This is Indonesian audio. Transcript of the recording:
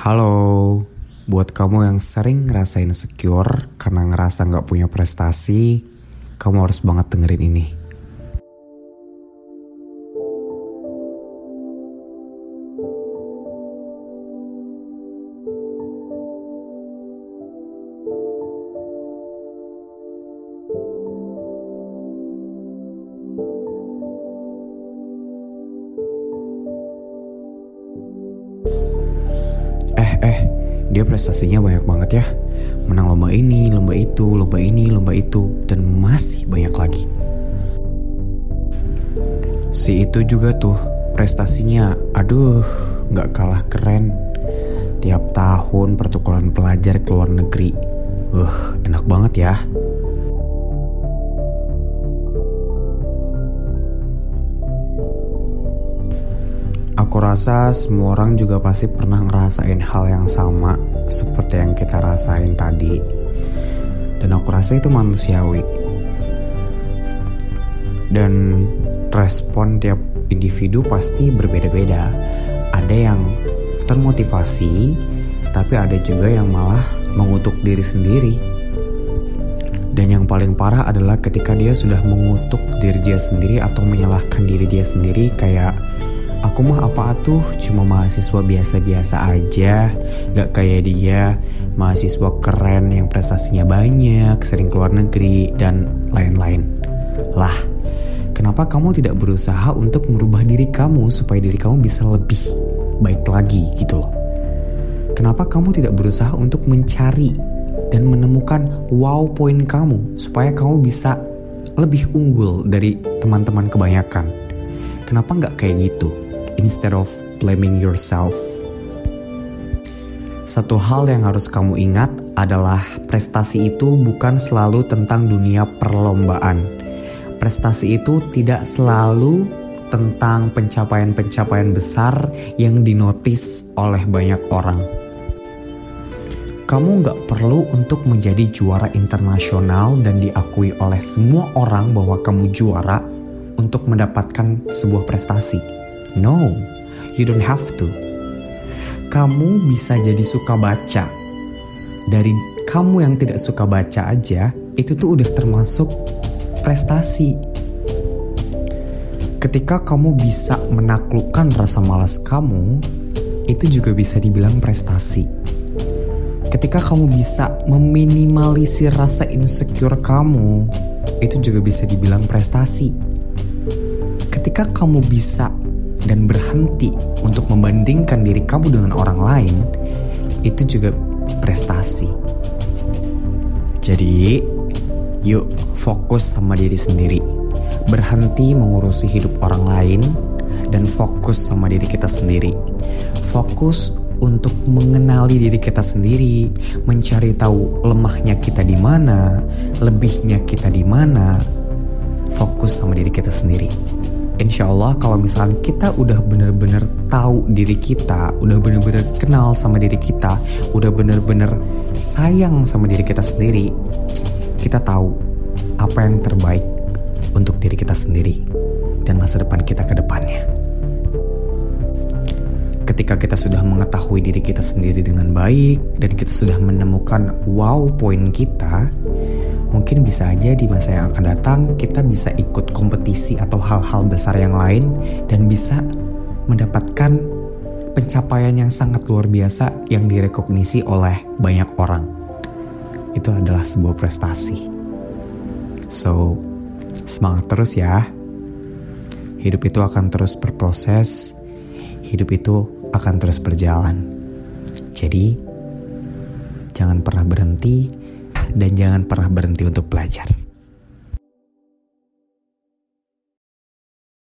Halo, buat kamu yang sering ngerasain insecure karena ngerasa nggak punya prestasi, kamu harus banget dengerin ini. Dia prestasinya banyak banget ya. Menang lomba ini, lomba itu, lomba ini, lomba itu, dan masih banyak lagi. Si itu juga tuh prestasinya, aduh, nggak kalah keren. Tiap tahun pertukaran pelajar ke luar negeri. Uh, enak banget ya. Aku rasa semua orang juga pasti pernah ngerasain hal yang sama seperti yang kita rasain tadi. Dan aku rasa itu manusiawi. Dan respon tiap individu pasti berbeda-beda. Ada yang termotivasi, tapi ada juga yang malah mengutuk diri sendiri. Dan yang paling parah adalah ketika dia sudah mengutuk diri dia sendiri atau menyalahkan diri dia sendiri kayak Aku mah apa tuh cuma mahasiswa biasa-biasa aja. Gak kayak dia. Mahasiswa keren yang prestasinya banyak Sering keluar negeri dan lain-lain. Lah Kenapa kamu tidak berusaha untuk merubah diri kamu Supaya diri kamu bisa lebih baik lagi gitu loh? Kenapa kamu tidak berusaha untuk mencari Dan menemukan wow point kamu Supaya kamu bisa lebih unggul dari teman-teman kebanyakan? Kenapa nggak kayak gitu? Instead of blaming yourself. Satu hal yang harus kamu ingat adalah prestasi itu bukan selalu tentang dunia perlombaan. Prestasi itu tidak selalu tentang pencapaian-pencapaian besar yang dinotis oleh banyak orang. Kamu nggak perlu untuk menjadi juara internasional dan diakui oleh semua orang bahwa kamu juara untuk mendapatkan sebuah prestasi No, you don't have to. Kamu bisa jadi suka baca. Dari kamu yang tidak suka baca aja, itu tuh udah termasuk prestasi. Ketika kamu bisa menaklukkan rasa malas kamu, itu juga bisa dibilang prestasi. Ketika kamu bisa meminimalisir rasa insecure kamu, itu juga bisa dibilang prestasi. Ketika kamu bisa dan berhenti untuk membandingkan diri kamu dengan orang lain, itu juga prestasi. Jadi, yuk fokus sama diri sendiri. Berhenti mengurusi hidup orang lain dan fokus sama diri kita sendiri. Fokus untuk mengenali diri kita sendiri, mencari tahu lemahnya kita di mana, lebihnya kita di mana. Fokus sama diri kita sendiri insya Allah kalau misalnya kita udah bener-bener tahu diri kita, udah bener-bener kenal sama diri kita, udah bener-bener sayang sama diri kita sendiri, kita tahu apa yang terbaik untuk diri kita sendiri dan masa depan kita ke depannya. Ketika kita sudah mengetahui diri kita sendiri dengan baik dan kita sudah menemukan wow point kita, mungkin bisa aja di masa yang akan datang kita bisa ikut kompetisi atau hal-hal besar yang lain dan bisa mendapatkan pencapaian yang sangat luar biasa yang direkognisi oleh banyak orang. Itu adalah sebuah prestasi. So, semangat terus ya. Hidup itu akan terus berproses. Hidup itu akan terus berjalan. Jadi, jangan pernah berhenti dan jangan pernah berhenti untuk belajar.